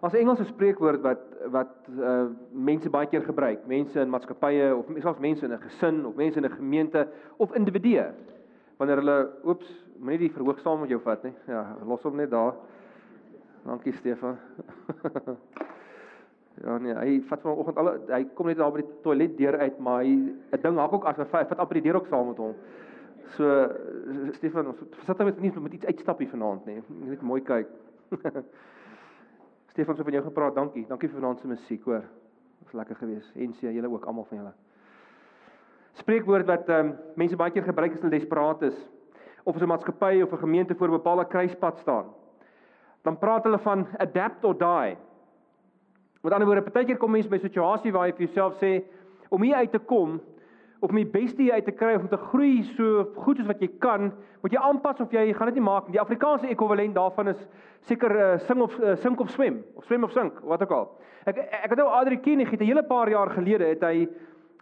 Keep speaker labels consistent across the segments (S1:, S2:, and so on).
S1: Daar's 'n Engelse spreekwoord wat wat uh mense baie keer gebruik, mense in maatskappye of selfs mense in 'n gesin of mense in 'n gemeente of individue wanneer hulle oeps, moenie die verhoog saam met jou vat nie. Ja, los hom net daar. Dankie Stefan. ja nee, hy vat vanoggend al hy kom net daar by die toilet deur uit, maar hy 'n ding hak ook as hy vat amper die deur ook saam met hom. So Stefan, ons sit nou met nie met iets uitstappie vanaand nie. Net mooi kyk. Stefan het van jou gepraat. Dankie. Dankie vir vanaand se musiek, hoor. Was lekker geweest. En sê julle ook almal van julle. Spreekwoord wat ehm um, mense baie keer gebruik as hulle desperaat is of as 'n maatskappy of 'n gemeente voor 'n bepaalde kruispunt staan. Dan praat hulle van adapt or die. Met ander woorde, partykeer kom mense by 'n situasie waar jy vir jouself sê om hier uit te kom om die beste uit te kry of om te groei so goed as wat jy kan, moet jy aanpas of jy gaan dit nie maak nie. Die Afrikaanse ekwivalent daarvan is seker uh, sing of uh, sink of swem of swem of sink, wat ook al. Ek ek het nou Adri Kenny het 'n hele paar jaar gelede het hy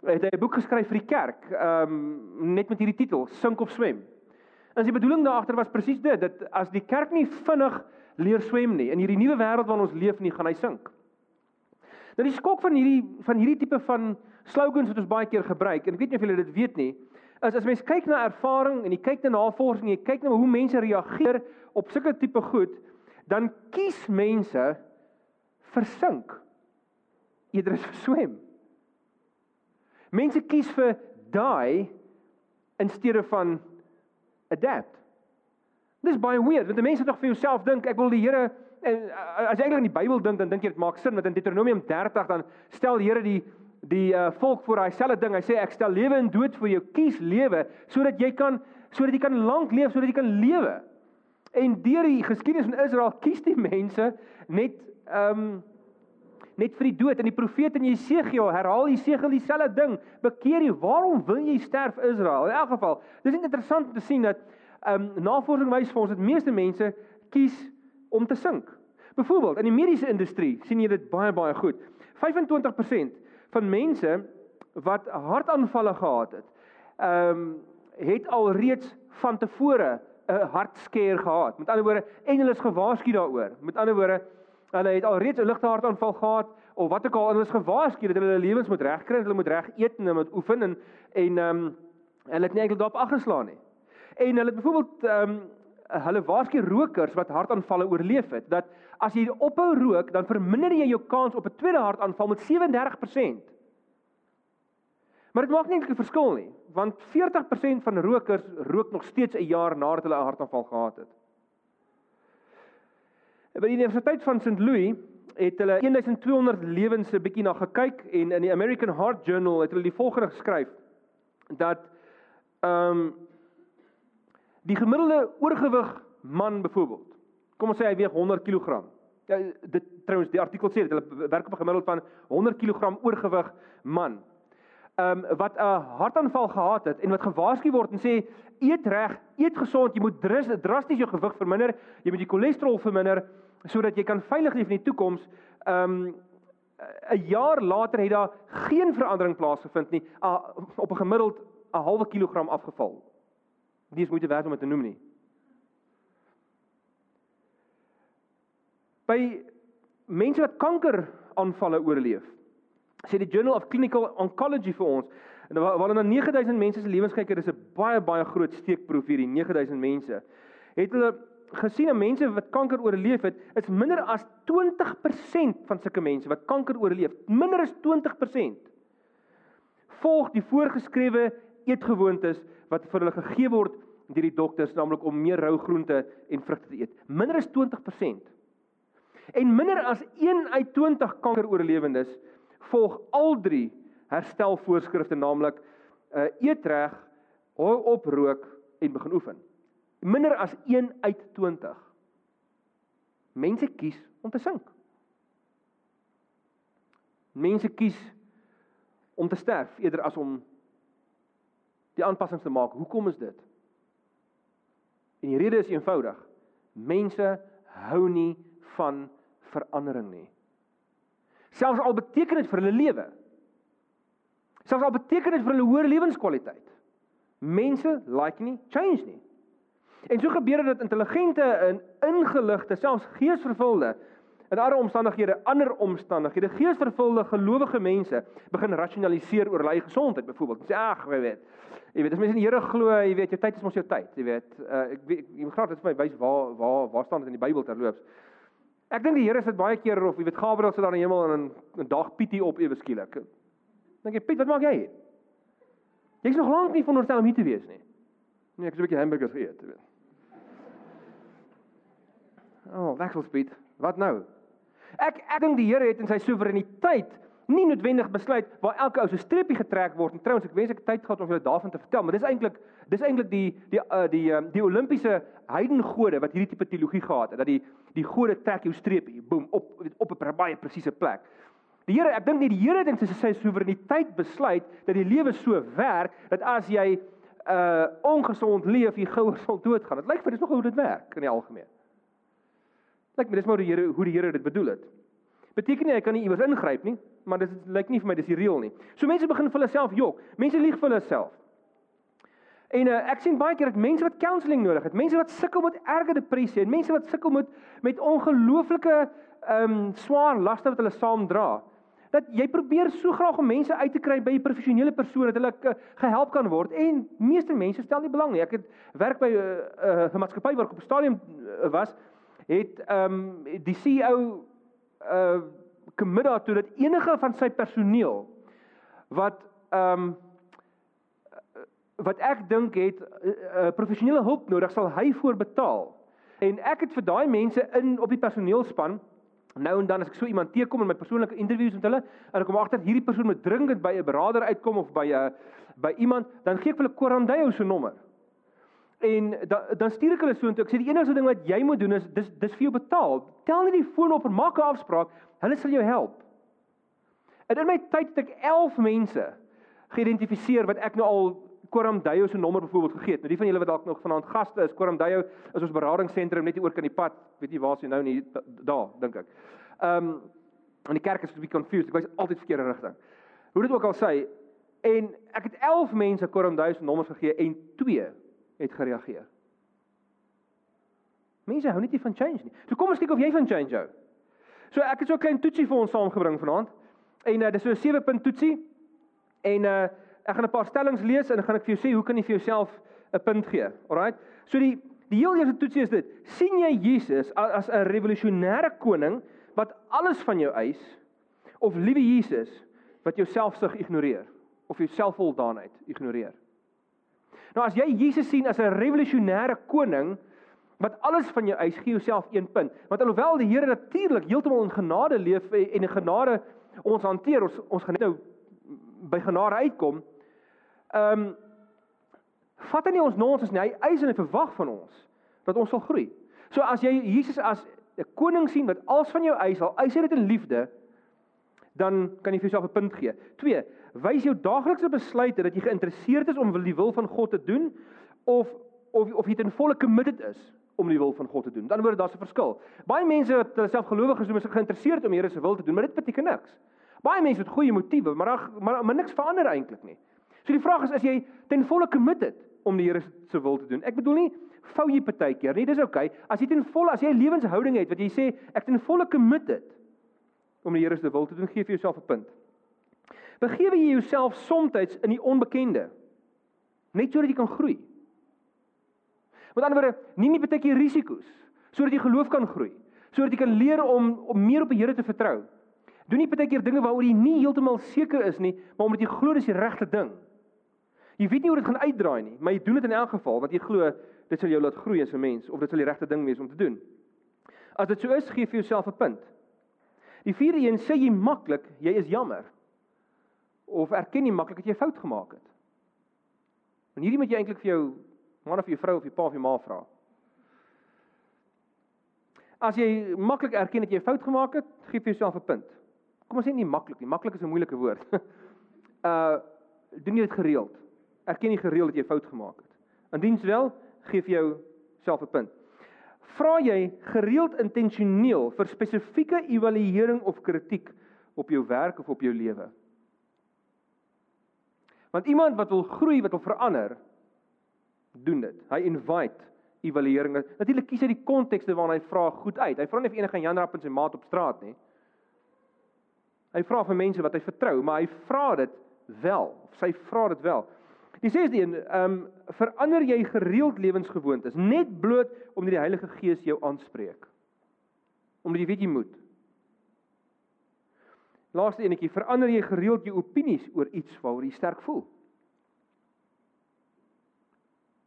S1: het hy 'n boek geskryf vir die kerk, ehm um, net met hierdie titel, Sink of Swem. En sy bedoeling daar agter was presies dit, dat as die kerk nie vinnig leer swem nie in hierdie nuwe wêreld waarin ons leef nie, gaan hy sink. Nou die skok van hierdie van hierdie tipe van slogans wat ons baie keer gebruik en ek weet nie of julle dit weet nie, is as mens kyk na ervaring en jy kyk na navorsing, jy kyk na hoe mense reageer op sulke tipe goed, dan kies mense vir sink eerder as swem. Mense kies vir die in steede van adapt. Dis baie weird want mense tog vir jouself dink ek wil die Here en as jy eintlik aan die Bybel dink dan dink jy dit maak sin want in Deuteronomium 30 dan stel die Here die die uh, volk voor daai selfde ding. Hy sê ek stel lewe en dood vir jou. Kies lewe sodat jy kan sodat jy kan lank leef, sodat jy kan lewe. En deur die geskiedenis van Israel kies die mense net ehm um, net vir die dood. En die profeet in Jesegiel herhaal Jesegiel dieselfde ding. Bekeer jy, waarom wil jy sterf Israel? In elk geval, dis interessant om te sien dat ehm um, navorsing wys vir ons dat meeste mense kies om te sink. Byvoorbeeld, in die mediese industrie sien jy dit baie baie goed. 25% van mense wat hartaanvalle gehad het, ehm um, het al reeds van tevore 'n hartskeer gehad. Met ander woorde, en hulle is gewaarsku daaroor. Met ander woorde, hulle het al reeds 'n ligte hartaanval gehad of wat ook al, hulle is gewaarsku dat hulle hulle lewens moet regkry, hulle moet reg eet en hulle moet oefen en en ehm um, hulle het nie eintlik daarop afgeslaan nie. En hulle het byvoorbeeld ehm um, hulle waarsku rokers wat hartaanvalle oorleef het dat as jy ophou rook, dan verminder jy jou kans op 'n tweede hartaanval met 37%. Maar dit maak nie eintlik 'n verskil nie, want 40% van rokers rook nog steeds 'n jaar nadat hulle 'n hartaanval gehad het. By die Universiteit van St. Louis het hulle 1200 lewens 'n bietjie na gekyk en in die American Heart Journal het hulle die volgende geskryf dat ehm um, die gemiddelde oorgewig man byvoorbeeld kom ons sê hy weeg 100 kg. Ja, dit trouens die artikel sê dat hulle werk op 'n gemiddeld van 100 kg oorgewig man um, wat 'n hartaanval gehad het en wat gewaarsku word en sê eet reg, eet gesond, jy moet drasties jou gewig verminder, jy moet die cholesterol verminder sodat jy kan veilig leef in die toekoms. Um 'n jaar later het daar geen verandering plaasgevind nie, uh, op 'n gemiddeld 'n halwe kilogram afgeval. Nie is moeite werd om dit te noem nie. By mense wat kanker aanvalle oorleef, sê die Journal of Clinical Oncology vir ons en waar hulle na 9000 mense se lewens kyk, is 'n baie baie groot steekproef hierdie 9000 mense. Het hulle gesien dat mense wat kanker oorleef het, is minder as 20% van sulke mense wat kanker oorleef, minder as 20% volg die voorgeskrewe eetgewoontes wat vir hulle gegee word deur die dokters, naamlik om meer rou groente en vrugte te eet. Minder as 20%. En minder as 1 uit 20 kankeroorlewendes volg al drie herstelvoorskrifte naamlik uh eet reg, hou op rook en begin oefen. Minder as 1 uit 20. Mense kies om te sink. Mense kies om te sterf eerder as om die aanpassings te maak. Hoekom is dit? En die rede is eenvoudig. Mense hou nie van verandering nie. Selfs al beteken dit vir hulle lewe. Selfs al beteken dit vir hulle hoër lewenskwaliteit. Mense like nie change nie. En so gebeur dit dat intelligente en ingeligte, selfs geesvervulde in ander omstandighede, ander omstandighede, geesvervulde gelowige mense begin rasionaliseer oor hulle gesondheid byvoorbeeld. Sê ag, jy weet. Jy weet, as mense in die Here glo, jy weet, jou tyd is mos jou tyd, jy weet. Uh, ek weet jy moet graag dit vir my wys waar waar waar staan dit in die Bybel terloops. Ek dink die Here sit baie keer of jy weet Gabriël sit daar in die hemel en 'n dag Pietie op ewe skielik. Dink jy Piet, wat maak jy hier? Jy's nog lank nie veronderstel om hier te wees nie. Nee, ek het 'n bietjie hamburgers geëet, jy weet. Oh, wegselspied. Wat nou? Ek ek dink die Here het in sy soewereiniteit nie noodwendig besluit waar elke ou se streepie getrek word. En trouens ek wens ek tyd gehad om julle daarvan te vertel, maar dis eintlik dis eintlik die die uh, die um, die Olimpiese heidengode wat hierdie tipe teologie gehad het dat die die gode trek jou streepie, boem, op op 'n baie presiese plek. Die Here, ek dink nie die Here het in sy sy soewereiniteit besluit dat die lewe so werk dat as jy uh ongesond leef, jy gouer sal doodgaan. Dit lyk vir dis nog hoe dit werk in die algemeen. Lyk my dis maar die Here hoe die Here dit bedoel het. Beteken nie hy kan nie iewers ingryp nie, maar dit lyk nie vir my dis die reël nie. So mense begin vir hulle self jok. Mense lieg vir hulle self. En uh, ek sien baie keer dat mense wat counselling nodig het, mense wat sukkel met erge depressie en mense wat sukkel met met ongelooflike ehm um, swaar laste wat hulle saam dra. Dat jy probeer so graag om mense uit te kry by 'n professionele persoon dat hulle uh, gehelp kan word en meeste mense stel nie belang nie. Ek het werk by 'n uh, uh, maatskappy waar ek op stadium uh, was het ehm um, die CEO uh commit daartoe dat enige van sy personeel wat ehm um, wat ek dink het 'n uh, uh, professionele hulp nodig sal hy voorbetaal. En ek het vir daai mense in op die personeelspan nou en dan as ek so iemand teekom in my persoonlike interviews met hulle en ek kom agter hierdie persoon moet dringend by 'n beraader uitkom of by 'n by iemand, dan gee ek vir hulle Korandayo se nommer. En da, dan stuur ek hulle so intoe. Ek sê die enigste ding wat jy moet doen is dis dis vir jou betaal. Tel net die foon op en maak 'n afspraak. Hulle sal jou help. En in my tyd het ek 11 mense geïdentifiseer wat ek nou al Koram Dayo se nommer byvoorbeeld gegee het. Nou die van julle wat dalk nog vanaand gaste is, Koram Dayo is ons beradingsentrum net hier oor kan die pad. Weet jy waar is hy nou nie daar dink ek. Ehm um, en die kerk is 'n bietjie confused. Ek wys altyd verkeerde rigting. Hoe dit ook al sê en ek het 11 mense Koram Dayo se nommers gegee en 2 het gereageer. Mense hou net nie van change nie. So kom ons kyk of jy van change hou. So ek het so 'n klein toetsie vir ons saamgebring vanaand. En uh, dis so 'n 7 punt toetsie. En uh ek gaan 'n paar stellings lees en dan gaan ek vir jou sê hoe kan jy vir jouself 'n punt gee. Alraight. So die die heel eerste toetsie is dit: sien jy Jesus as 'n revolusionêre koning wat alles van jou eis of liewe Jesus wat jou selfsug ignoreer of jou selfvoldaanheid ignoreer? Nou as jy Jesus sien as 'n revolusionêre koning wat alles van jou eis, gee jouself 1 punt. Want alhoewel die Here natuurlik heeltemal in genade leef en in genade ons hanteer, ons ons gaan nou by genade uitkom. Ehm um, vat hy nie ons nonsens nie. Hy eis en hy verwag van ons dat ons sal groei. So as jy Jesus as 'n koning sien wat alles van jou eis, al eis hy dit in liefde, dan kan jy vir jouself 'n punt gee. 2 wys jou daaglikse besluite dat jy geïnteresseerd is om die wil van God te doen of of of jy ten volle committed is om die wil van God te doen. Dan word daar 'n verskil. Baie mense wat hulle self gelowig is, is geïnteresseerd om die Here se wil te doen, maar dit beteken niks. Baie mense het goeie motiewe, maar ag maar, maar niks verander eintlik nie. So die vraag is is jy ten volle committed om die Here se wil te doen? Ek bedoel nie vou jy partykeer nie, dis oukei. Okay. As jy ten volle as jy 'n lewenshouding het wat jy sê ek ten volle committed om die Here se wil te doen, gee vir jouself 'n punt. Begewe jy jouself soms in die onbekende net sodat jy kan groei. Met ander woorde, neem jy baie keer risiko's sodat jy geloof kan groei, sodat jy kan leer om om meer op die Here te vertrou. Doen nie baie keer dinge waaroor jy nie heeltemal seker is nie, maar omdat jy glo dis die regte ding. Jy weet nie hoe dit gaan uitdraai nie, maar jy doen dit in elk geval want jy glo dit sal jou laat groei as 'n mens of dit sal die regte ding wees om te doen. As dit so is, gee vir jouself 'n punt. Die vierde een sê jy maklik, jy is jammer of erken nie maklik dat jy fout gemaak het. En hierdie moet jy eintlik vir jou man of jou vrou of jou pa of jou ma vra. As jy maklik erken dat jy fout gemaak het, gee vir jouself 'n punt. Kom ons sê nie maklik nie. Maklik is 'n moeilike woord. uh doen jy dit gereeld? Erken jy gereeld dat jy fout gemaak het? Indiens wel, gee vir jou self 'n punt. Vra jy gereeld intentioneel vir spesifieke evaluering of kritiek op jou werk of op jou lewe? Want iemand wat wil groei, wat wil verander, doen dit. Hy invite evaluering. Natuurlik kies hy die kontekste waarin hy vra goed uit. Hy vra nie vir enige Jan Rapp en sy maat op straat nie. Hy vra vir mense wat hy vertrou, maar hy vra dit wel. Sy vra dit wel. Die sesde een, ehm um, verander jy gereeld lewensgewoontes net bloot omdat die Heilige Gees jou aanspreek. Omdat jy weet jy moet. Laaste enetjie, verander jy gereeld jou opinies oor iets waaroor jy sterk voel.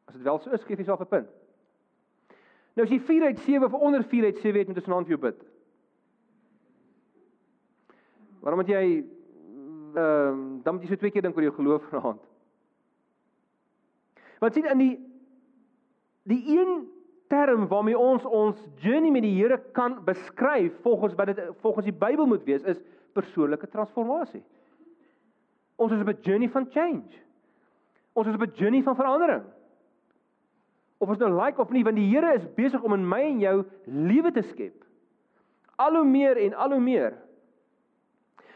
S1: As dit wel so is, gee jy self 'n punt. Nou as jy 4 uit 7 of onder 4 uit 7 het, moet jy vanaand vir jou bid. Waarom moet jy ehm uh, dan moet jy so twee keer dink oor jou geloof vanaand? Want sien in die die een term waarmee ons ons journey met die Here kan beskryf volgens wat dit volgens die Bybel moet wees is persoonlike transformasie. Ons is op 'n journey van change. Ons is op 'n journey van verandering. Of ons nou like of nie, want die Here is besig om in my en jou lewe te skep. Al hoe meer en al hoe meer.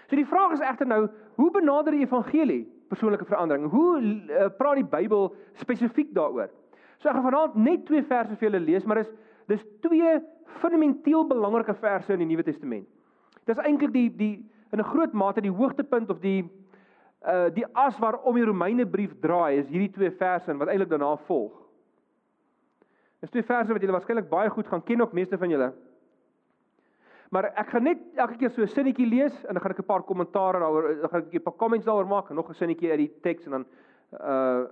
S1: So die vraag is egter nou, hoe benader die evangelie persoonlike verandering? Hoe uh, praat die Bybel spesifiek daaroor? So ek gaan vanaand net twee verse vir julle lees, maar dis dis twee fundamenteel belangrike verse in die Nuwe Testament. Dis eintlik die die in 'n groot mate die hoogtepunt of die uh die as waarom die Romeinebrief draai is hierdie twee verse wat eintlik daarna volg. Dis twee verse wat julle waarskynlik baie goed gaan ken ook meeste van julle. Maar ek gaan net elke keer so 'n sinnetjie lees en dan gaan ek 'n paar kommentare daaroor, dan gaan ek 'n paar comments daaroor maak en nog 'n sinnetjie uit die teks en dan uh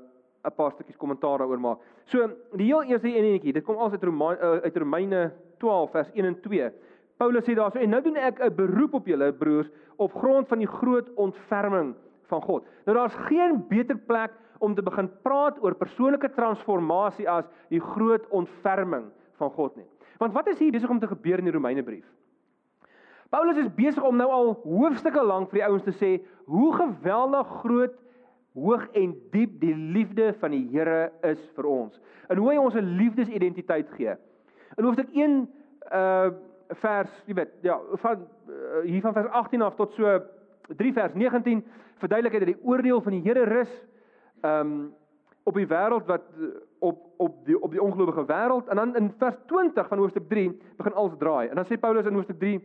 S1: 'n paar stukkies kommentaar daaroor maak. So die heel eerste enetjie, dit kom altyd uit Romeine uh, uit Romeine 12 vers 1 en 2. Paulus sê daarso en nou doen ek 'n beroep op julle broers op grond van die groot ontferming van God. Nou daar's geen beter plek om te begin praat oor persoonlike transformasie as die groot ontferming van God nie. Want wat is hier besig om te gebeur in die Romeinebrief? Paulus is besig om nou al hoofstukke lank vir die ouens te sê hoe geweldig groot, hoog en diep die liefde van die Here is vir ons. En hoe hy ons 'n liefdesidentiteit gee. In hoofstuk 1 uh vers, jy weet, ja, van uh, hier van vers 18 af tot so 3 vers 19 verduidelik hy dat die oordeel van die Here rus um op die wêreld wat op op die op die ongelowige wêreld en dan in vers 20 van hoofstuk 3 begin alles draai. En dan sê Paulus in hoofstuk 3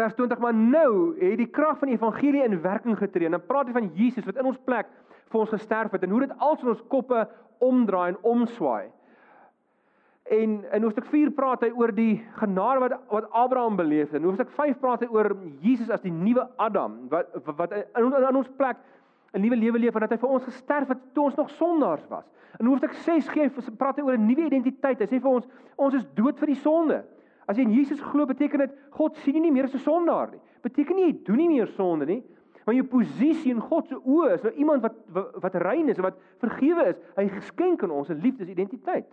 S1: vers 20 maar nou het die krag van die evangelie in werking getree. En dan praat hy van Jesus wat in ons plek vir ons gesterf het en hoe dit als in ons koppe omdraai en omswaai. En in hoofstuk 4 praat hy oor die genade wat wat Abraham beleef het. In hoofstuk 5 praat hy oor Jesus as die nuwe Adam wat wat in, in ons plek 'n nuwe lewe leef en dat hy vir ons gesterf het toe ons nog sondaars was. In hoofstuk 6 gee hy praat hy oor 'n nuwe identiteit. Hy sê vir ons ons is dood vir die sonde. As jy in Jesus glo, beteken dit God sien jy nie meer as 'n sondaar nie. Beteken nie jy doen nie meer sonde nie, maar jou posisie in God se oë is nou iemand wat wat, wat rein is en wat vergewe is. Hy geskenk aan ons 'n liefdesidentiteit.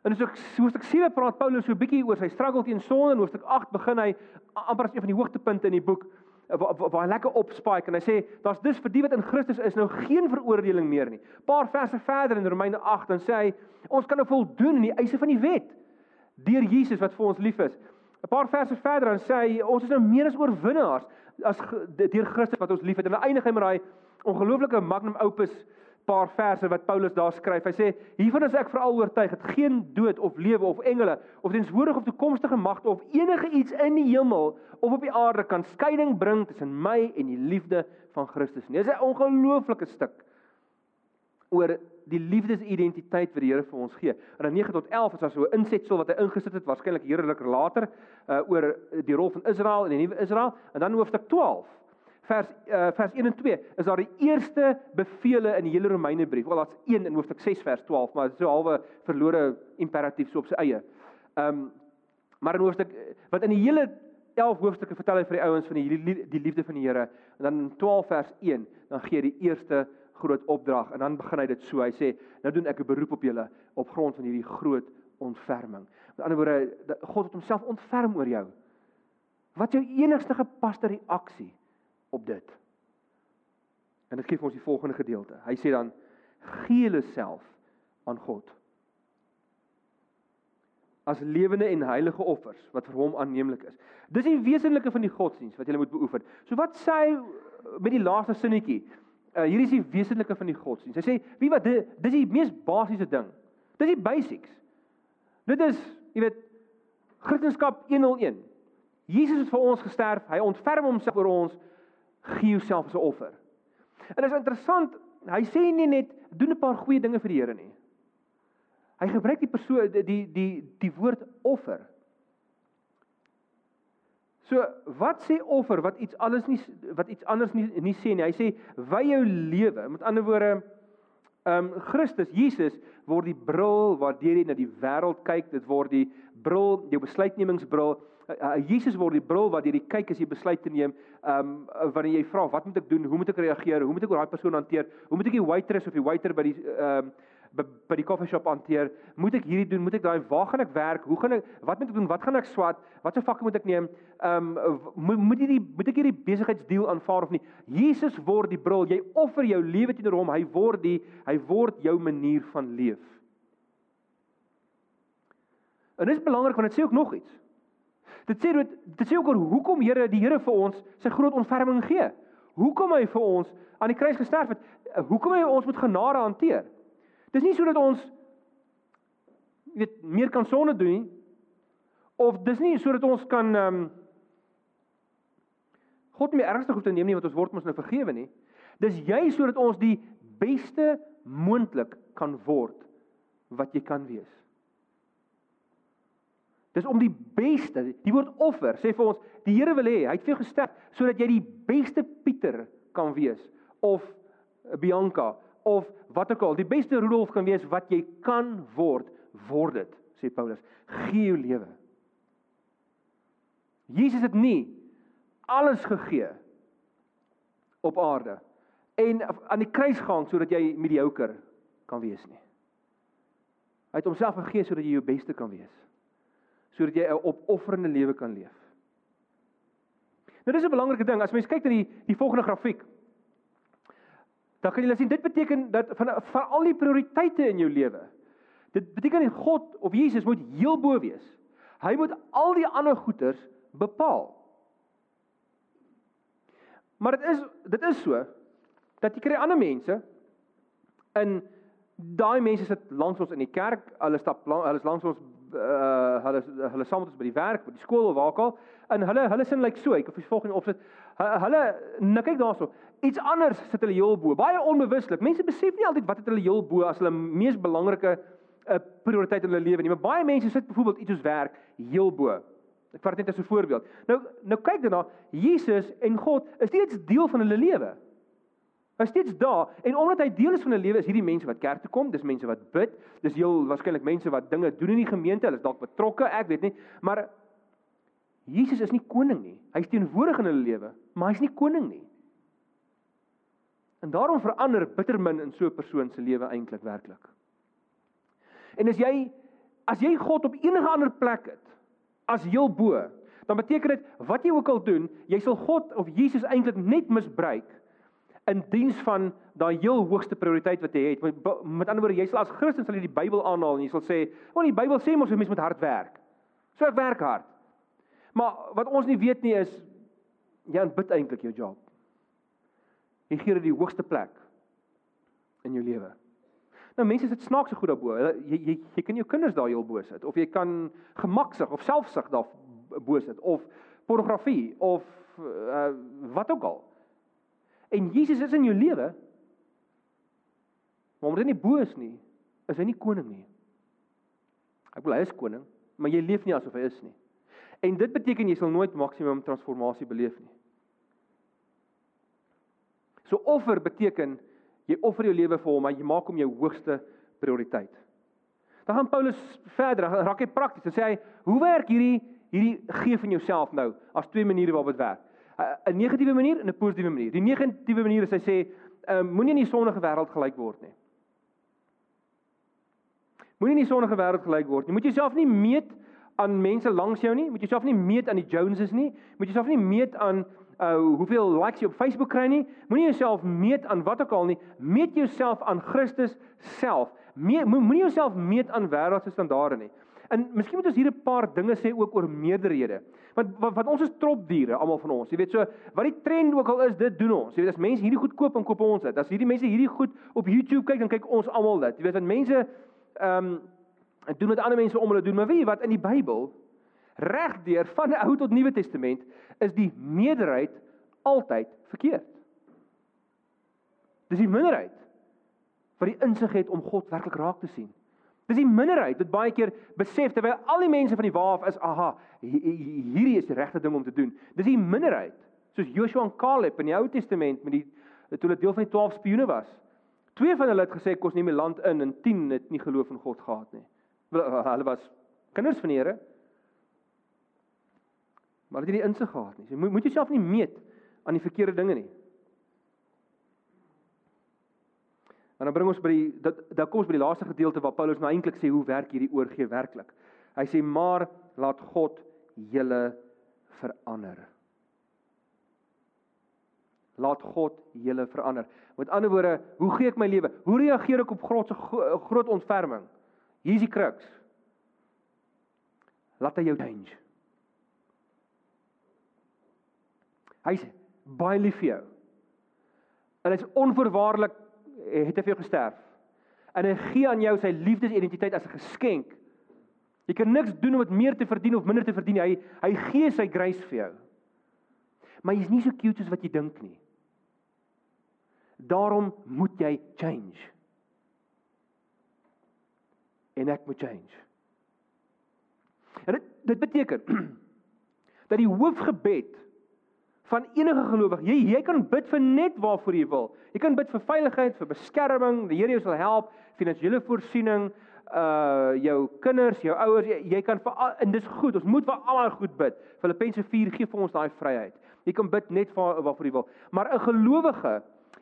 S1: So hoofstuk 7 praat Paulus so 'n bietjie oor sy struggle teen sonde en hoofstuk 8 begin hy amper as een van die hoogtepunte in die boek waar waar hy lekker opspike en hy sê daar's dus vir die wat in Christus is nou geen veroordeling meer nie. Paar verse verder in Romeine 8 dan sê hy ons kan nou voldoen aan die eise van die wet deur Jesus wat vir ons lief is. 'n Paar verse verder dan sê hy ons is nou meer as oorwinnaars as deur Christus wat ons liefhet. En dan eindig hy met daai ongelooflike magnum opus paar verse wat Paulus daar skryf. Hy sê: "Hiervan is ek veral oortuig dat geen dood of lewe of engele of dienswoordige of toekomstige magte of enige iets in die hemel of op die aarde kan skeiding bring tussen my en die liefde van Christus nie." Dis 'n ongelooflike stuk oor die liefdesidentiteit wat die Here vir ons gee. En dan 9 tot 11 is daar so 'n insetsel wat hy ingesit het waarskynlik heerliker later uh, oor die rol van Israel in die nuwe Israel en dan hoofstuk 12 vers uh, vers 1 en 2 is daar die eerste bevele in die hele Romeinebrief. Wel daar's 1 in hoofstuk 6 vers 12, maar dit is so halwe verlore imperatief so op sy eie. Ehm um, maar in hoofstuk wat in die hele 11 hoofstukke vertel hy vir die ouens van die die liefde van die Here en dan in 12 vers 1 dan gee hy die eerste groot opdrag en dan begin hy dit so. Hy sê nou doen ek 'n beroep op julle op grond van hierdie groot ontferming. Met ander woorde God het homself ontferm oor jou. Wat jou enigste gepaste reaksie op dit. En dit gee vir ons die volgende gedeelte. Hy sê dan gee jouself aan God as lewende en heilige offers wat vir hom aanneemlik is. Dis die wesenlike van die godsdiens wat jy moet beoefen. So wat sê hy met die laaste sinnetjie? Uh, hier is die wesenlike van die godsdiens. Hy sê wie wat dis die mees basiese ding Dis die basics. Dit is, jy weet, Christendom 101. Jesus het vir ons gesterf, hy ontferm homself vir ons, gee jouself as 'n offer. En dit is interessant, hy sê nie net doen 'n paar goeie dinge vir die Here nie. Hy gebruik die persoon die die die, die woord offer. So, wat sê offer wat iets alles nie wat iets anders nie nie sê nie. Hy sê wy jou lewe. Met ander woorde, ehm um, Christus, Jesus word die bril waardeur jy na die wêreld kyk. Dit word die bril, jou besluitnemingsbril. Uh, Jesus word die bril wat jy kyk as jy besluit te neem, ehm um, wanneer jy vra wat moet ek doen? Hoe moet ek reageer? Hoe moet ek oor daai persoon hanteer? Hoe moet ek die waitress of die waiter by die ehm um, by, by die koffieshop hanteer? Moet ek hierdie doen? Moet ek daai waar gaan ek werk? Hoe gaan ek wat moet ek doen? Wat gaan ek swat? Watse vakke moet ek neem? Ehm um, moet moet hierdie moet ek hierdie besigheidsdeal aanvaar of nie? Jesus word die bril. Jy offer jou lewe teenoor hom. Hy word die hy word jou manier van leef. En dit is belangrik want dit sê ook nog iets. Dit sê dit dit sê ook oor hoekom Here die Here vir ons sy groot ontferming gee. Hoekom hy vir ons aan die kruis gesterf het. Hoekom hy ons met genade hanteer. Dis nie sodat ons weet meer kan sonde doen nie. Of dis nie sodat ons kan ehm um, God meer ernstig hoef te neem nie wat ons word mos nou vergewe nie. Dis jy sodat ons die beste moontlik kan word wat jy kan wees. Dis om die beste, die woord offer sê vir ons, die Here wil hê, hy het vir jou gesterf sodat jy die beste Pieter kan wees of Bianca of wat ook al, die beste Rudolf kan wees wat jy kan word, word dit, sê Paulus. Gee jou lewe. Jesus het nie alles gegee op aarde en aan die kruis gehang sodat jy mediocre kan wees nie. Hy het homself gegee sodat jy jou beste kan wees sodat jy 'n opofferende lewe kan leef. Nou dis 'n belangrike ding as mens kyk na die die volgende grafiek. Dan kan jy sien dit beteken dat van van al die prioriteite in jou lewe. Dit beteken dat God of Jesus moet heel bo wees. Hy moet al die ander goeders bepaal. Maar dit is dit is so dat jy kry ander mense in daai mense sit langs ons in die kerk, hulle stap hulle is langs ons uh hulle hulle saam met ons by die werk, by die skool of waar ook al. En hulle hulle sin lyk like so, ek of jy volgens opsit. Hulle nou kyk daarso. Iets anders sit hulle heel bo. Baie onbewuslik. Mense besef nie altyd wat het hulle heel bo as hulle mees belangrike uh, prioriteit in hulle lewe nie. Maar baie mense sit byvoorbeeld iets soos werk heel bo. Ek vat net as 'n voorbeeld. Nou nou kyk daarna, Jesus en God is steeds deel van hulle lewe. Hy's steeds daar en omdat hy deel is van 'n lewe is hierdie mense wat kerk toe kom, dis mense wat bid, dis heel waarskynlik mense wat dinge doen in die gemeente, hulle is dalk betrokke, ek weet nie, maar Jesus is nie koning nie. Hy's teenwoordig in hulle lewe, maar hy's nie koning nie. En daarom verander bitter min in so 'n persoon se lewe eintlik werklik. En as jy as jy God op enige ander plek het as heel bo, dan beteken dit wat jy ook al doen, jy sal God of Jesus eintlik net misbruik in diens van daai heel hoogste prioriteit wat jy het. Met, met ander woorde, jy sal as Christen sal jy die Bybel aanhaal en jy sal sê, "Want die Bybel sê mos 'n mens moet hard werk." So ek werk hard. Maar wat ons nie weet nie is jy aanbid eintlik jou job. Jy gee dit die hoogste plek in jou lewe. Nou mense sit snaakse goed daarbo. Jy jy jy kan jou kinders daar heel bo sit of jy kan gemaksig of selfsug daar bo sit of pornografie of uh, wat ook al en Jesus is in jou lewe, maar omdat hy nie bo is nie, is hy nie koning nie. Ek wil hy is koning, maar jy leef nie asof hy is nie. En dit beteken jy sal nooit maksimum transformasie beleef nie. So offer beteken jy offer jou lewe vir hom, maar jy maak hom jou hoogste prioriteit. Dan gaan Paulus verder, raak hy prakties. Dan sê hy, "Hoe werk hierdie hierdie gee van jouself nou as twee maniere waarop dit werk?" 'n negatiewe manier en 'n positiewe manier. Die negatiewe manier is hy sê, uh, moenie in die sondige wêreld gelyk word nie. Moenie in die sondige wêreld gelyk word nie. Moet jouself nie meet aan mense langs jou nie. Moet jouself nie meet aan die Joneses nie. Moet jouself nie meet aan uh hoeveel likes jy op Facebook kry nie. Moenie jouself meet aan wat ook al nie. Meet jouself aan Christus self. Moenie jouself meet aan wêreldse standaarde nie. En miskien moet ons hier 'n paar dinge sê ook oor meerderhede. Want wat, wat ons is tropdiere, almal van ons. Jy weet so, wat die trend ook al is, dit doen ons. Jy weet as mense hierdie goed koop en koop ons dit. As hierdie mense hierdie goed op YouTube kyk, dan kyk ons almal dit. Jy weet want mense ehm um, en doen wat ander mense om hulle doen, maar weet jy wat in die Bybel regdeur van die Ou tot Nuwe Testament is die meerderheid altyd verkeerd. Dis die minderheid wat die insig het om God werklik raak te sien. Dis die minderheid wat baie keer besef terwyl al die mense van die waar af is, aha, hierdie is die regte ding om te doen. Dis die minderheid, soos Joshua en Caleb in die Ou Testament met die toe hulle deel van die 12 spioene was. Twee van hulle het gesê kos nie meer land in en 10 het nie geloof in God gehad nie. Hulle was kinders van die Here. Maar hulle het nie die insig gehad nie. Jy moet moet jouself nie meet aan die verkeerde dinge nie. En dan bring ons by die dat dan kom ons by die laaste gedeelte waar Paulus nou eintlik sê hoe werk hierdie oorgee werklik. Hy sê maar laat God julle verander. Laat God julle verander. Met ander woorde, hoe gee ek my lewe? Hoe reageer ek op God se groot ontferming? Hier is die kruks. Laat hy jou change. Hy's baie lief vir jou. En hy's onvoorwaardelik het hy vir jou gesterf. En hy gee aan jou sy liefdesidentiteit as 'n geskenk. Jy kan niks doen om dit meer te verdien of minder te verdien. Hy hy gee sy grace vir jou. Maar jy's nie so cute soos wat jy dink nie. Daarom moet jy change. En ek moet change. En dit dit beteken dat die hoofgebed van enige gelowige. Jy jy kan bid vir net waarvoor jy wil. Jy kan bid vir veiligheid, vir beskerming, die Here jou sal help, finansiële voorsiening, uh jou kinders, jou ouers, jy, jy kan vir al, en dis goed. Ons moet vir almal goed bid. Filippense 4 gee vir ons daai vryheid. Jy kan bid net vir waarvoor jy wil. Maar 'n gelowige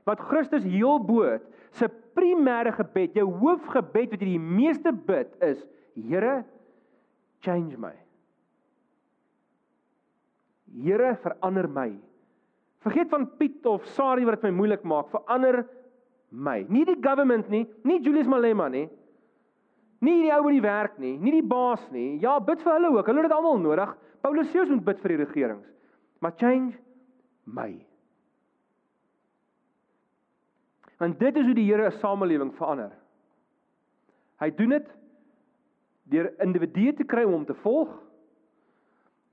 S1: wat Christus heel bo het, se primêre gebed, jou hoofgebed wat jy die meeste bid is, Here, change my. Here verander my. Vergeet van Piet of Sari wat dit my moeilik maak, verander my. Nie die government nie, nie Julius Malema nie. Nie die ou by die werk nie, nie die baas nie. Ja, bid vir hulle ook. Hulle het dit almal nodig. Paulus sê ons moet bid vir die regerings. Maar change my. Want dit is hoe die Here 'n samelewing verander. Hy doen dit deur individue te kry om hom te volg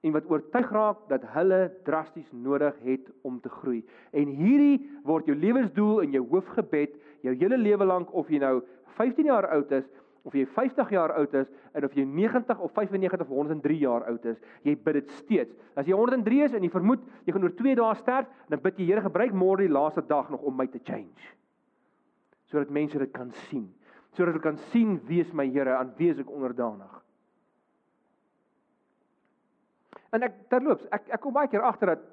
S1: en wat oortuig raak dat hulle drasties nodig het om te groei. En hierdie word jou lewensdoel in jou hoofgebed jou hele lewe lank of jy nou 15 jaar oud is of jy 50 jaar oud is en of jy 90 of 95 of 103 jaar oud is, jy bid dit steeds. As jy 103 is en jy vermoed jy gaan oor 2 dae sterf, dan bid jy Here gebruik môre die laaste dag nog om my te change. Sodat mense dit kan sien. Sodat hulle kan sien wie is my Here, aan wie ek onderdanig. En ek terloops, ek ek kom baie keer agter dat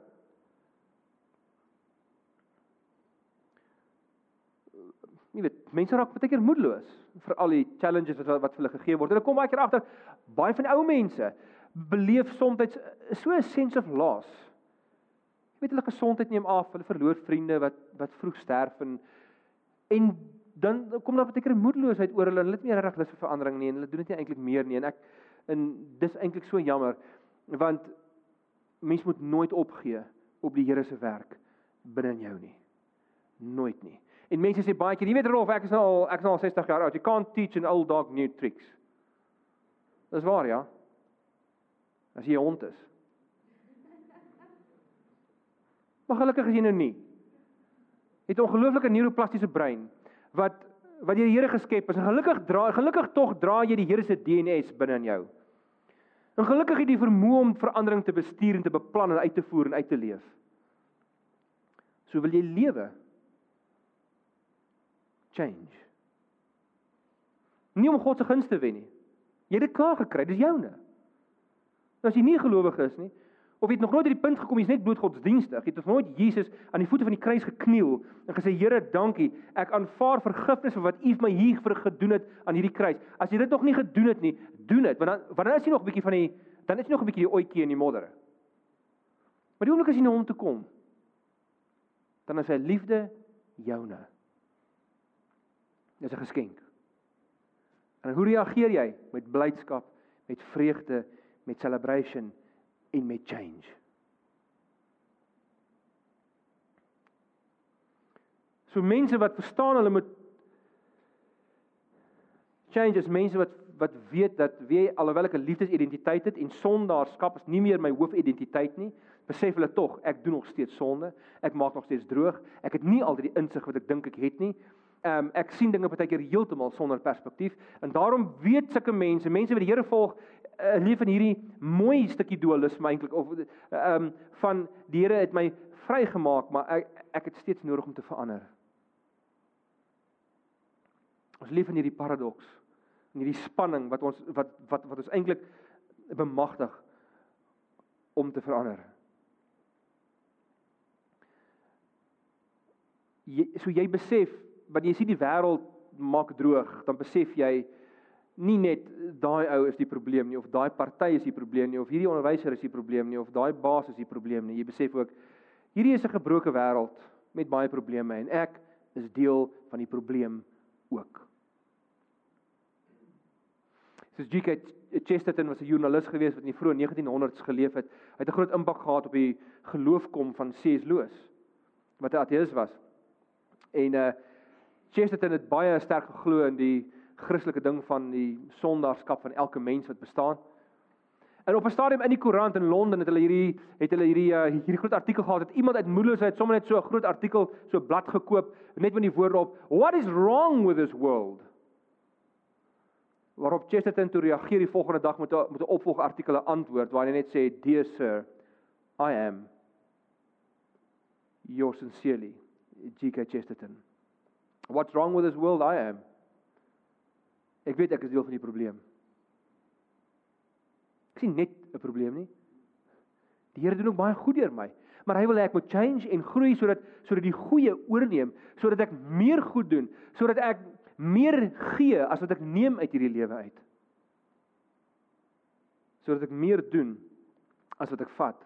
S1: nie weet mense raak baie keer moedeloos vir al die challenges wat wat vir hulle gegee word. Hulle kom baie keer agter baie van die ou mense beleef soms so 'n sense of loss. Jy weet hulle gesondheid neem af, hulle verloor vriende wat wat vroeg sterf en en dan kom daar baie keer moedeloosheid oor hulle. Hulle het nie regtig lus vir verandering nie en hulle doen dit nie eintlik meer nie en ek en dis eintlik so jammer want mens moet nooit opgee op die Here se werk binne in jou nie. Nooit nie. En mense sê baie keer, jy weet Rolf, ek is nou al ek is nou al 60 jaar oud. You can't teach an old dog new tricks. Dis waar, ja. As jy 'n hond is. Maar gelukkig is jy nou nie. Het 'n ongelooflike neuroplastiese brein wat wat deur die Here geskep is. En gelukkig dra gelukkig tog dra jy die Here se DNA binne in jou. En gelukkig het jy vermoë om verandering te bestuur en te beplan en uit te voer en uit te leef. So wil jy lewe. Change. Nie om God se gunste wen nie. Jy het dit klaar gekry, dis joune. Nou as jy nie gelowig is nie, of jy het nog nooit by die punt gekom jy's net bloedgodsdienstig, jy het nog nooit Jesus aan die voete van die kruis gekniel en gesê Here, dankie. Ek aanvaar vergifnis vir wat U vir my hier vir gedoen het aan hierdie kruis. As jy dit nog nie gedoen het nie, doen dit, want dan want dan is jy nog 'n bietjie van die dan is jy nog 'n bietjie die oetjie in die modder. Maar die oomblik as jy na hom toe kom, dan is sy liefde joune. Dis 'n geskenk. En hoe reageer jy met blydskap, met vreugde, met celebration? En met change. So mense wat verstaan hulle moet Change is mense wat wat weet dat wie alhoewel ek 'n liefdesidentiteit het en sondaarskap is nie meer my hoofidentiteit nie, besef hulle tog ek doen nog steeds sonde. Ek maak nog steeds droog. Ek het nie altyd die insig wat ek dink ek het nie. Ehm um, ek sien dinge baie keer heeltemal sonder perspektief en daarom weet sulke mense, mense wat die Here volg, uh, leef in hierdie mooi stukkie dualisme eintlik of ehm um, van die Here het my vrygemaak, maar ek ek het steeds nodig om te verander. Ons leef in hierdie paradoks, in hierdie spanning wat ons wat wat wat ons eintlik bemagtig om te verander. Jy so jy besef wanneer jy sien die wêreld maak droog, dan besef jy nie net daai ou is die probleem nie of daai party is die probleem nie of hierdie onderwyser is die probleem nie of daai baas is die probleem nie. Jy besef ook hierdie is 'n gebroke wêreld met baie probleme en ek is deel van die probleem ook. Soos G.K. Chesterton was 'n joernalis gewees wat in die vroeë 1900s geleef het. Hy het 'n groot impak gehad op die geloofkom van C.S. Lewis wat 'n ateïs was. En uh Chesterton het baie sterk geglo in die Christelike ding van die sondaarskap van elke mens wat bestaan. En op 'n stadium in die koerant in Londen het hulle hierdie het hulle hierdie uh, hierdie groot artikel gehad dat iemand uit moedeloosheid sommer net so 'n groot artikel so blad gekoop net met die woorde op what is wrong with this world waarop Chesterton toe reageer die volgende dag met 'n met 'n opvolgartikel antwoord waar hy net sê dear sir I am yours sincerely G.K. Chesterton what's wrong with this world I am ek weet ek is deel van die probleem Ek sien net 'n probleem nie. Die Here doen ook baie goed deur my, maar hy wil hê ek moet change en groei sodat sodat die goeie oorneem, sodat ek meer goed doen, sodat ek meer gee as wat ek neem uit hierdie lewe uit. Sodat ek meer doen as wat ek vat.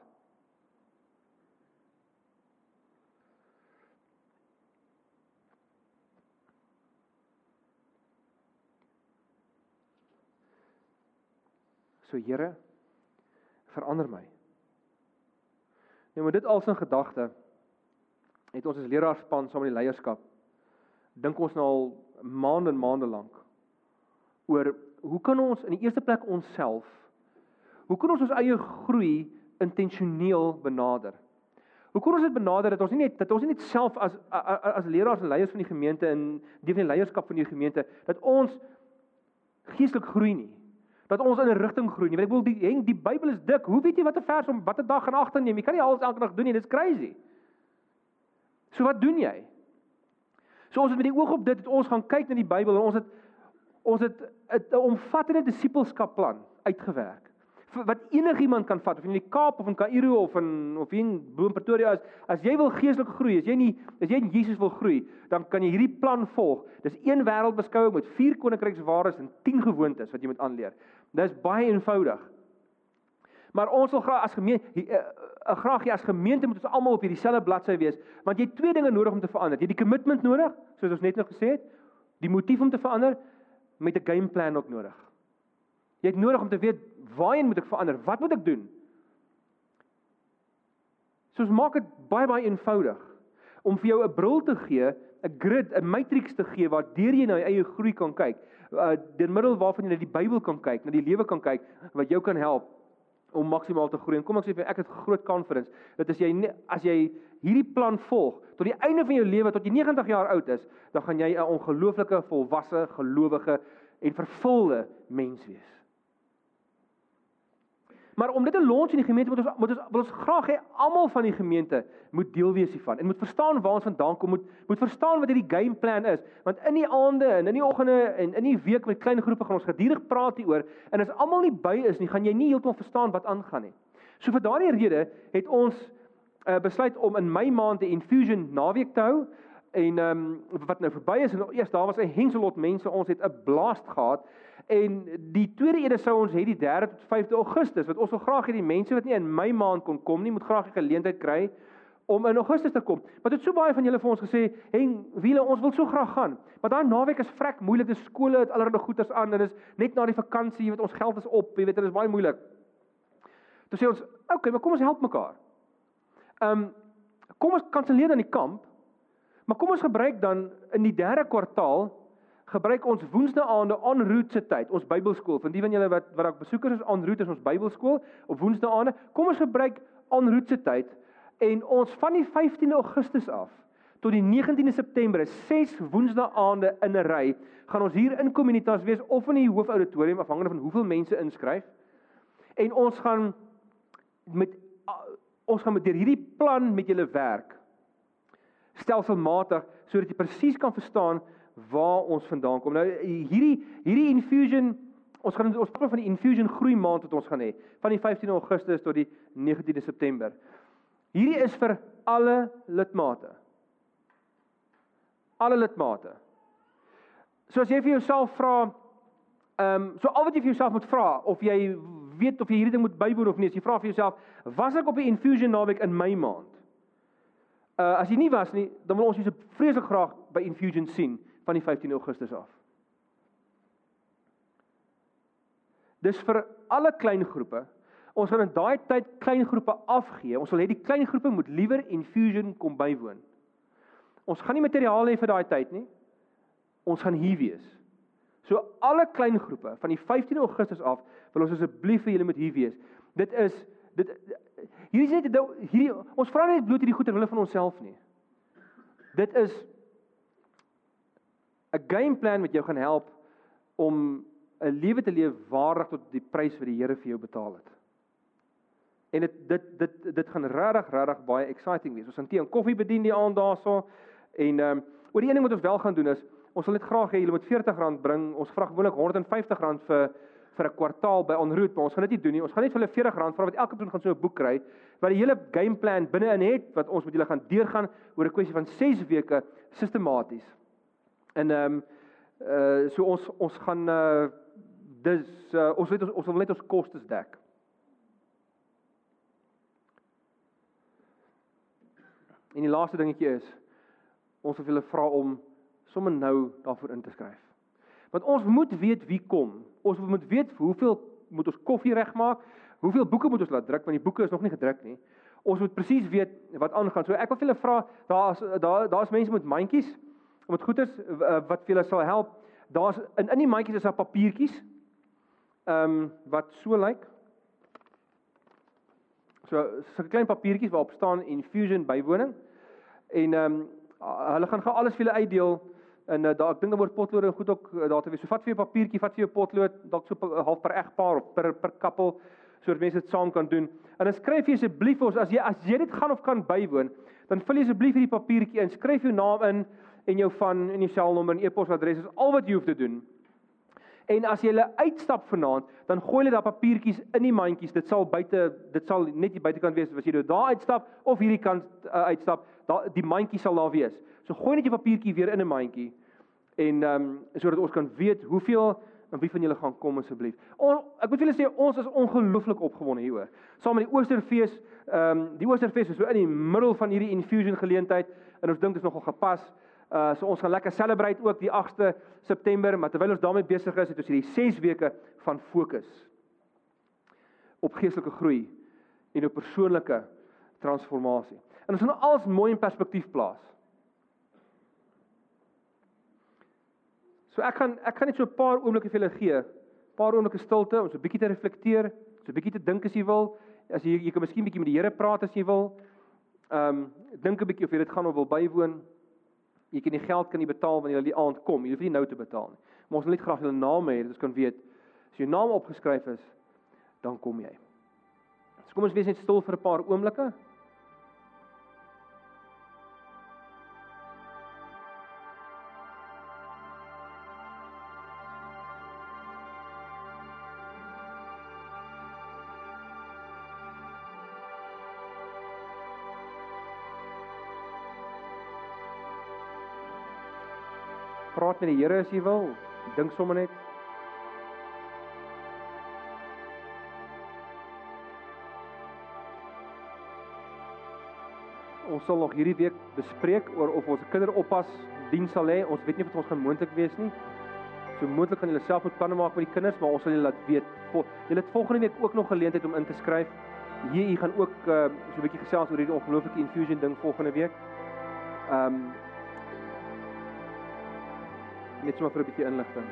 S1: So Here, verander my. Nou met dit als in gedagte het ons as leraarspan saam met die leierskap dink ons nou al maande en maande lank oor hoe kan ons in die eerste plek onsself hoe kan ons ons eie groei intentioneel benader? Hoe kan ons dit benader dat ons nie net dat ons nie net self as as, as leraars en leiers van die gemeente in die van die leierskap van die gemeente dat ons geestelik groei nie dat ons in 'n rigting groei nie. Want ek wil die Henk, die Bybel is dik. Hoe weet jy watter vers om watter dag en nag te neem? Jy kan nie alles elke dag doen nie. Dit is crazy. So wat doen jy? So ons het met die oog op dit het ons gaan kyk na die Bybel en ons het ons het 'n omvattende disippelskap plan uitgewerk wat enigiemand kan vat of in die Kaap of in Kaïro of in of in Boom Pretoria is as jy wil geestelik groei, as jy nie as jy in Jesus wil groei, dan kan jy hierdie plan volg. Dis een wêreldbeskouing met vier koninkrykswaardes en 10 gewoontes wat jy moet aanleer. Dis baie eenvoudig. Maar ons wil graag as gemeente uh, uh, graag hier as gemeente moet ons almal op hierdie selfde bladsy wees, want jy het twee dinge nodig om te verander. Jy het die kommitment nodig, soos ons net nou gesê het, die motief om te verander met 'n game plan ook nodig. Jy het nodig om te weet waarheen moet ek verander? Wat moet ek doen? Soos maak dit baie baie eenvoudig om vir jou 'n bril te gee, 'n grid, 'n matriks te gee waardeur jy na jou eie groei kan kyk. Uh deur middel waarvan jy na die Bybel kan kyk, na die lewe kan kyk wat jou kan help om maksimaal te groei. En kom ek sê vir ek het groot conference. Dit is jy as jy hierdie plan volg tot die einde van jou lewe tot jy 90 jaar oud is, dan gaan jy 'n ongelooflike volwasse, gelowige en vervulde mens wees. Maar om dit te launch in die gemeente moet ons moet ons wil ons graag hê almal van die gemeente moet deel wees hiervan en moet verstaan waar ons vandaan kom, moet moet verstaan wat hierdie game plan is. Want in die aande en in die oggende en in die week met klein groepe gaan ons gedurig praat hieroor en as almal nie by is nie, gaan jy nie heeltemal verstaan wat aangaan nie. So vir daardie rede het ons uh, besluit om in Mei maand 'n infusion naweek te hou en ehm um, wat nou verby is en eers daar was 'n henselot mense ons het 'n blast gehad En die tweede ede sou ons hê die 3de tot 5de Augustus, wat ons wil graag hê die mense wat nie in Mei maand kon kom nie, moet graag 'n geleentheid kry om in Augustus te kom. Maar dit so baie van julle vir ons gesê, "Hen, wiele, ons wil so graag gaan." Maar daai naweek is vrek moeilik, dis skole het allerlei goeders aan en dis net na die vakansie, jy weet ons geld is op, jy weet dit is baie moeilik. Toe sê ons, "Oké, okay, maar kom ons help mekaar." Ehm um, kom ons kanselleer dan die kamp. Maar kom ons gebruik dan in die derde kwartaal gebruik ons woensdaande aan route se tyd, ons Bybelskool. Van die van julle wat wat dalk besoekers is aan route is ons Bybelskool op woensdaande. Kom ons gebruik aan route se tyd en ons van die 15de Augustus af tot die 19de September, 6 woensdaande in 'n ry, gaan ons hier in Communitas wees of in die hoofauditorium afhangende van hoeveel mense inskryf. En ons gaan met ons gaan met deur hierdie plan met julle werk stelselmatig sodat jy presies kan verstaan waar ons vandaan kom. Nou hierdie hierdie infusion ons gaan ons praat van die infusion groei maand wat ons gaan hê van die 15 Augustus tot die 19de September. Hierdie is vir alle lidmate. Alle lidmate. So as jy vir jouself vra ehm um, so al wat jy vir jouself moet vra of jy weet of jy hierdie ding moet bywoon of nie, as jy vra vir jouself, was ek op 'n infusion naweek in my maand? Uh as jy nie was nie, dan wil ons jou vreeslik graag by infusion sien van die 15 Augustus af. Dis vir alle klein groepe. Ons gaan in daai tyd klein groepe afgee. Ons wil hê die klein groepe moet liewer infusion kom bywoon. Ons gaan nie materiaal hê vir daai tyd nie. Ons gaan hier wees. So alle klein groepe van die 15 Augustus af wil ons asseblief vir julle moet hier wees. Dit is dit hierdie is net hierdie ons vra net bloot hierdie goeie wille van onsself nie. Dit is 'n game plan wat jou gaan help om 'n lewe te leef waardig tot die prys wat die Here vir jou betaal het. En dit dit dit dit gaan regtig regtig baie exciting wees. Ons gaan tee en koffie bedien die aand daarso en ehm um, oor die een ding wat ons wel gaan doen is ons wil net graag hê julle moet R40 bring. Ons vra gewoonlik R150 vir vir 'n kwartaal by Onroot, maar ons gaan dit nie doen nie. Ons gaan net vir hulle R40 vra wat elke persoon gaan so 'n boek kry wat die hele game plan binne-in het wat ons met julle gaan deurgaan oor 'n kwessie van 6 weke sistematies. En ehm um, uh so ons ons gaan uh dis uh, ons weet ons, ons wil net ons kostes dek. En die laaste dingetjie is ons wil julle vra om sommer nou daarvoor in te skryf. Want ons moet weet wie kom. Ons moet weet hoeveel moet ons koffie regmaak? Hoeveel boeke moet ons laat druk want die boeke is nog nie gedruk nie. Ons moet presies weet wat aangaan. So ek wil vir julle vra, daar's daar daar's mense met mandjies dit goeders uh, wat vir julle sal help. Daar's in in die mandjies is daar papiertjies. Ehm um, wat so lyk. So so klein papiertjies waarop staan infusion bywoning. En ehm um, hulle gaan gou alles vir julle uitdeel en uh, daar ek dink daar word potlood en goed ook uh, daar te wees. So vat vir jou papiertjie, vat vir jou potlood, dalk so half per egpaar of per per kappel sodat mense dit saam kan doen. En dan skryf jy asseblief ons as jy as jy dit gaan of kan bywoon, dan vul jy asseblief hierdie papiertjie in, skryf jou naam in en jou van en jou selnommer en e-posadres is al wat jy hoef te doen. En as jy hulle uitstap vanaand, dan gooi hulle daai papiertjies in die mandjies. Dit sal buite dit sal net die buitekant wees as jy nou daar uitstap of hierdie kant uh, uitstap, daai die mandjie sal daar wees. So gooi net jou papiertjie weer in 'n mandjie en ehm um, sodat ons kan weet hoeveel en wie van julle gaan kom asseblief. Ek moet julle sê ons is ongelooflik opgewonde hieroor. Saam met die Oosterfees, ehm um, die Oosterfees is so in die middel van hierdie infusion geleentheid en ons dink dit is nogal gepas. Uh so ons gaan lekker celebrate ook die 8de September, maar terwyl ons daarmee besig is, het ons hierdie 6 weke van fokus op geestelike groei en op persoonlike transformasie. En ons gaan alles mooi in perspektief plaas. So ek gaan ek gaan net so 'n paar oomblikke vir julle gee. 'n Paar oomblikke stilte om so 'n bietjie te reflekteer, so 'n bietjie te dink as jy wil. As jy jy kan miskien bietjie met die Here praat as jy wil. Ehm um, dink 'n bietjie of jy dit gaan of wil bywoon. Jy kan die geld kan nie betaal wanneer jy die aand kom. Jy hoef nie nou te betaal nie. Maar ons wil net graag jou naam hê, dat ons kan weet as jou naam opgeskryf is, dan kom jy. So kom ons wees net stil vir 'n paar oomblikke. Praat met die Here as jy wil. Dink sommer net. Ons sal nog hierdie week bespreek oor of ons kinderoppas diens sal hê. Ons weet nie of dit ons gaan moontlik wees nie. So moontlik gaan julle self moet planne maak met die kinders, maar ons sal julle laat weet. Julle het volgende week ook nog geleentheid om in te skryf. Hier, u gaan ook uh, so 'n bietjie gesels oor hierdie ongelooflike infusion ding volgende week. Ehm um, net sommer vir 'n bietjie inligting.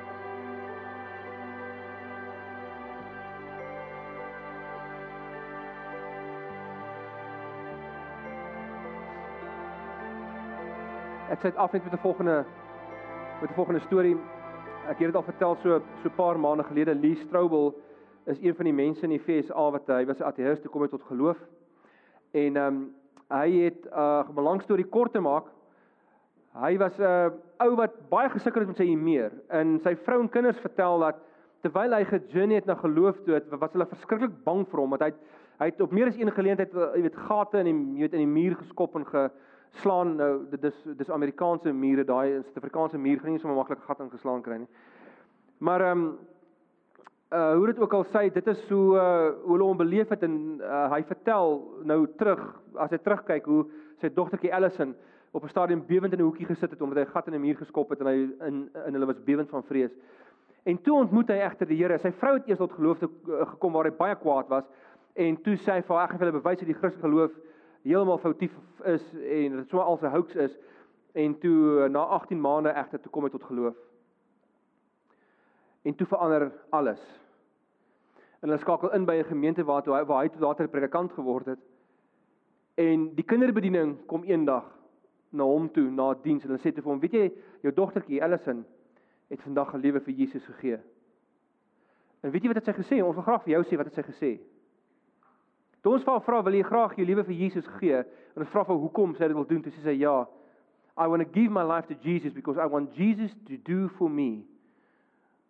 S1: Ek sê dit af net met 'n volgende met 'n volgende storie. Ek het dit al vertel so so 'n paar maande gelede. Lee Strobel is een van die mense in die FSA wat hy was 'n ateïst toe kom hy tot geloof. En ehm um, hy het uh, belang storie kort te maak. Hy was 'n uh, ou wat baie gesukkel het met sy humeur. En sy vrou en kinders vertel dat terwyl hy gejourney het na geloof toe, het, was hulle verskriklik bang vir hom want hy het, hy het op meer as een geleentheid, jy weet, gate in die jy weet in die muur geskop en ge slaan nou dit is dis Amerikaanse mure daai Suid-Afrikaanse muur gaan nie so maklik gat ingeslaan kry nie. Maar ehm um, uh hoe dit ook al sê dit is so uh hoe hulle hom beleef het en uh, hy vertel nou terug as hy terugkyk hoe sy dogtertjie Allison op 'n stadium bewend in 'n hoekie gesit het omdat hy 'n gat in 'n muur geskop het en hy in in hulle was bewend van vrees. En toe ontmoet hy egter die Here. Sy vrou het eers tot geloof te gekom waar hy baie kwaad was en toe sê hy vir haar ek gaan hulle bewys dat die Christelike geloof heeltemal foutief is en dit so al sy hoax is en toe na 18 maande egter toe kom hy tot geloof. En toe verander alles. En hulle skakel in by 'n gemeente waar toe hy waar hy toe later 'n predikant geword het. En die kinderbediening kom eendag na hom toe na diens en hulle sê te vir hom, "Weet jy, jou dogtertjie Ellison het vandag 'n lewe vir Jesus gegee." En weet jy wat het sy gesê? Ons wil graag vir jou sê wat het sy gesê? Toe ons vra vra wil jy graag jou lewe vir Jesus gee en ons vra vir hoekom sy dit wil doen, toe sê sy ja. I want to give my life to Jesus because I want Jesus to do for me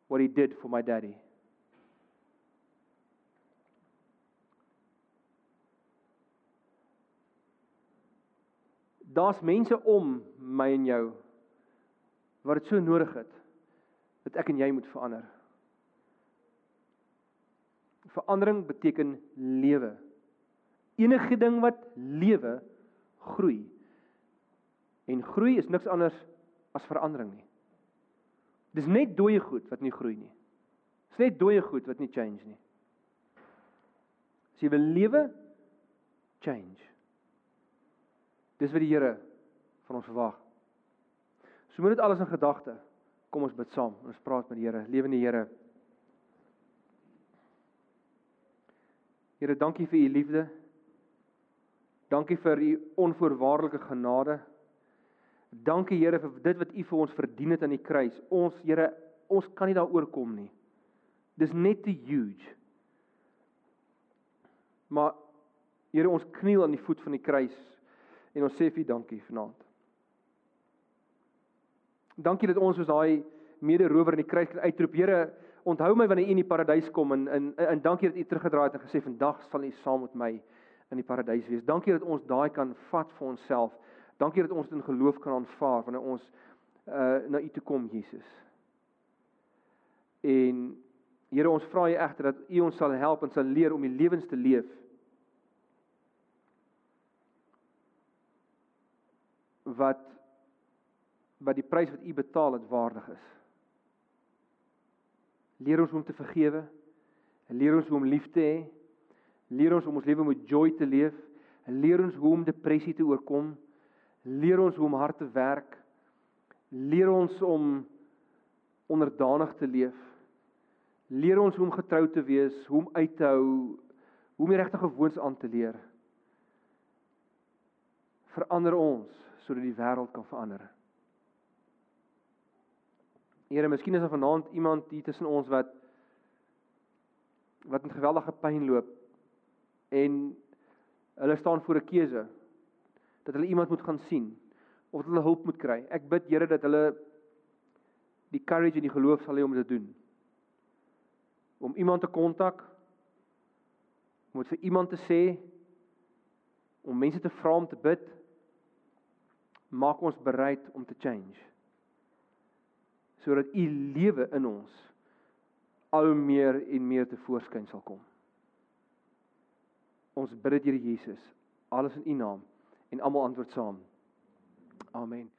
S1: what he did for my daddy. Daar's mense om my en jou wat dit so nodig het dat ek en jy moet verander. Verandering beteken lewe. Enige ding wat lewe, groei. En groei is niks anders as verandering nie. Dis net dooie goed wat nie groei nie. Dis net dooie goed wat nie change nie. As jy wil lewe, change. Dis wat die Here van ons verwag. So moet dit alles in gedagte. Kom ons bid saam. Ons praat met die Here. Lewende Here. Here, dankie vir u liefde. Dankie vir u onvoorwaardelike genade. Dankie Here vir dit wat u vir ons verdien het aan die kruis. Ons Here, ons kan nie daaroor kom nie. Dis net te huge. Maar Here, ons kniel aan die voet van die kruis en ons sê vir u dankie vanaand. Dankie dat ons soos daai mede-rower in die kruis kan uitroep, Here, onthou my wanneer u in die paradys kom en en en dankie dat u teruggedraai het en gesê vandag sal u saam met my in die paradys wees. Dankie dat ons daai kan vat vir onsself. Dankie dat ons dit in geloof kan aanvaar wanneer ons uh na U toe kom, Jesus. En Here, ons vra U egter dat U ons sal help en sal leer om die lewens te leef. Wat wat die prys wat u betaal het waardig is. Leer ons om te vergewe. Leer ons hoe om lief te hê. Leer ons om ons lewe met joy te leef. Leer ons hoe om depressie te oorkom. Leer ons hoe om hard te werk. Leer ons om onderdanig te leef. Leer ons hoe om getrou te wees, hoe om uit te hou, hoe om die regte gewoontes aan te leer. Verander ons sodat die wêreld kan verander. Here, miskien is daar vanaand iemand hier tussen ons wat wat in geweldige pyn loop en hulle staan voor 'n keuse dat hulle iemand moet gaan sien of dat hulle hulp moet kry. Ek bid Here dat hulle die courage en die geloof sal hê om dit te doen. Om iemand te kontak om vir iemand te sê om mense te vra om te bid maak ons bereid om te change sodat u lewe in ons al meer en meer te voorskyn sal kom. Ons bid dit Here Jesus, alles in U naam en almal antwoord saam. Amen.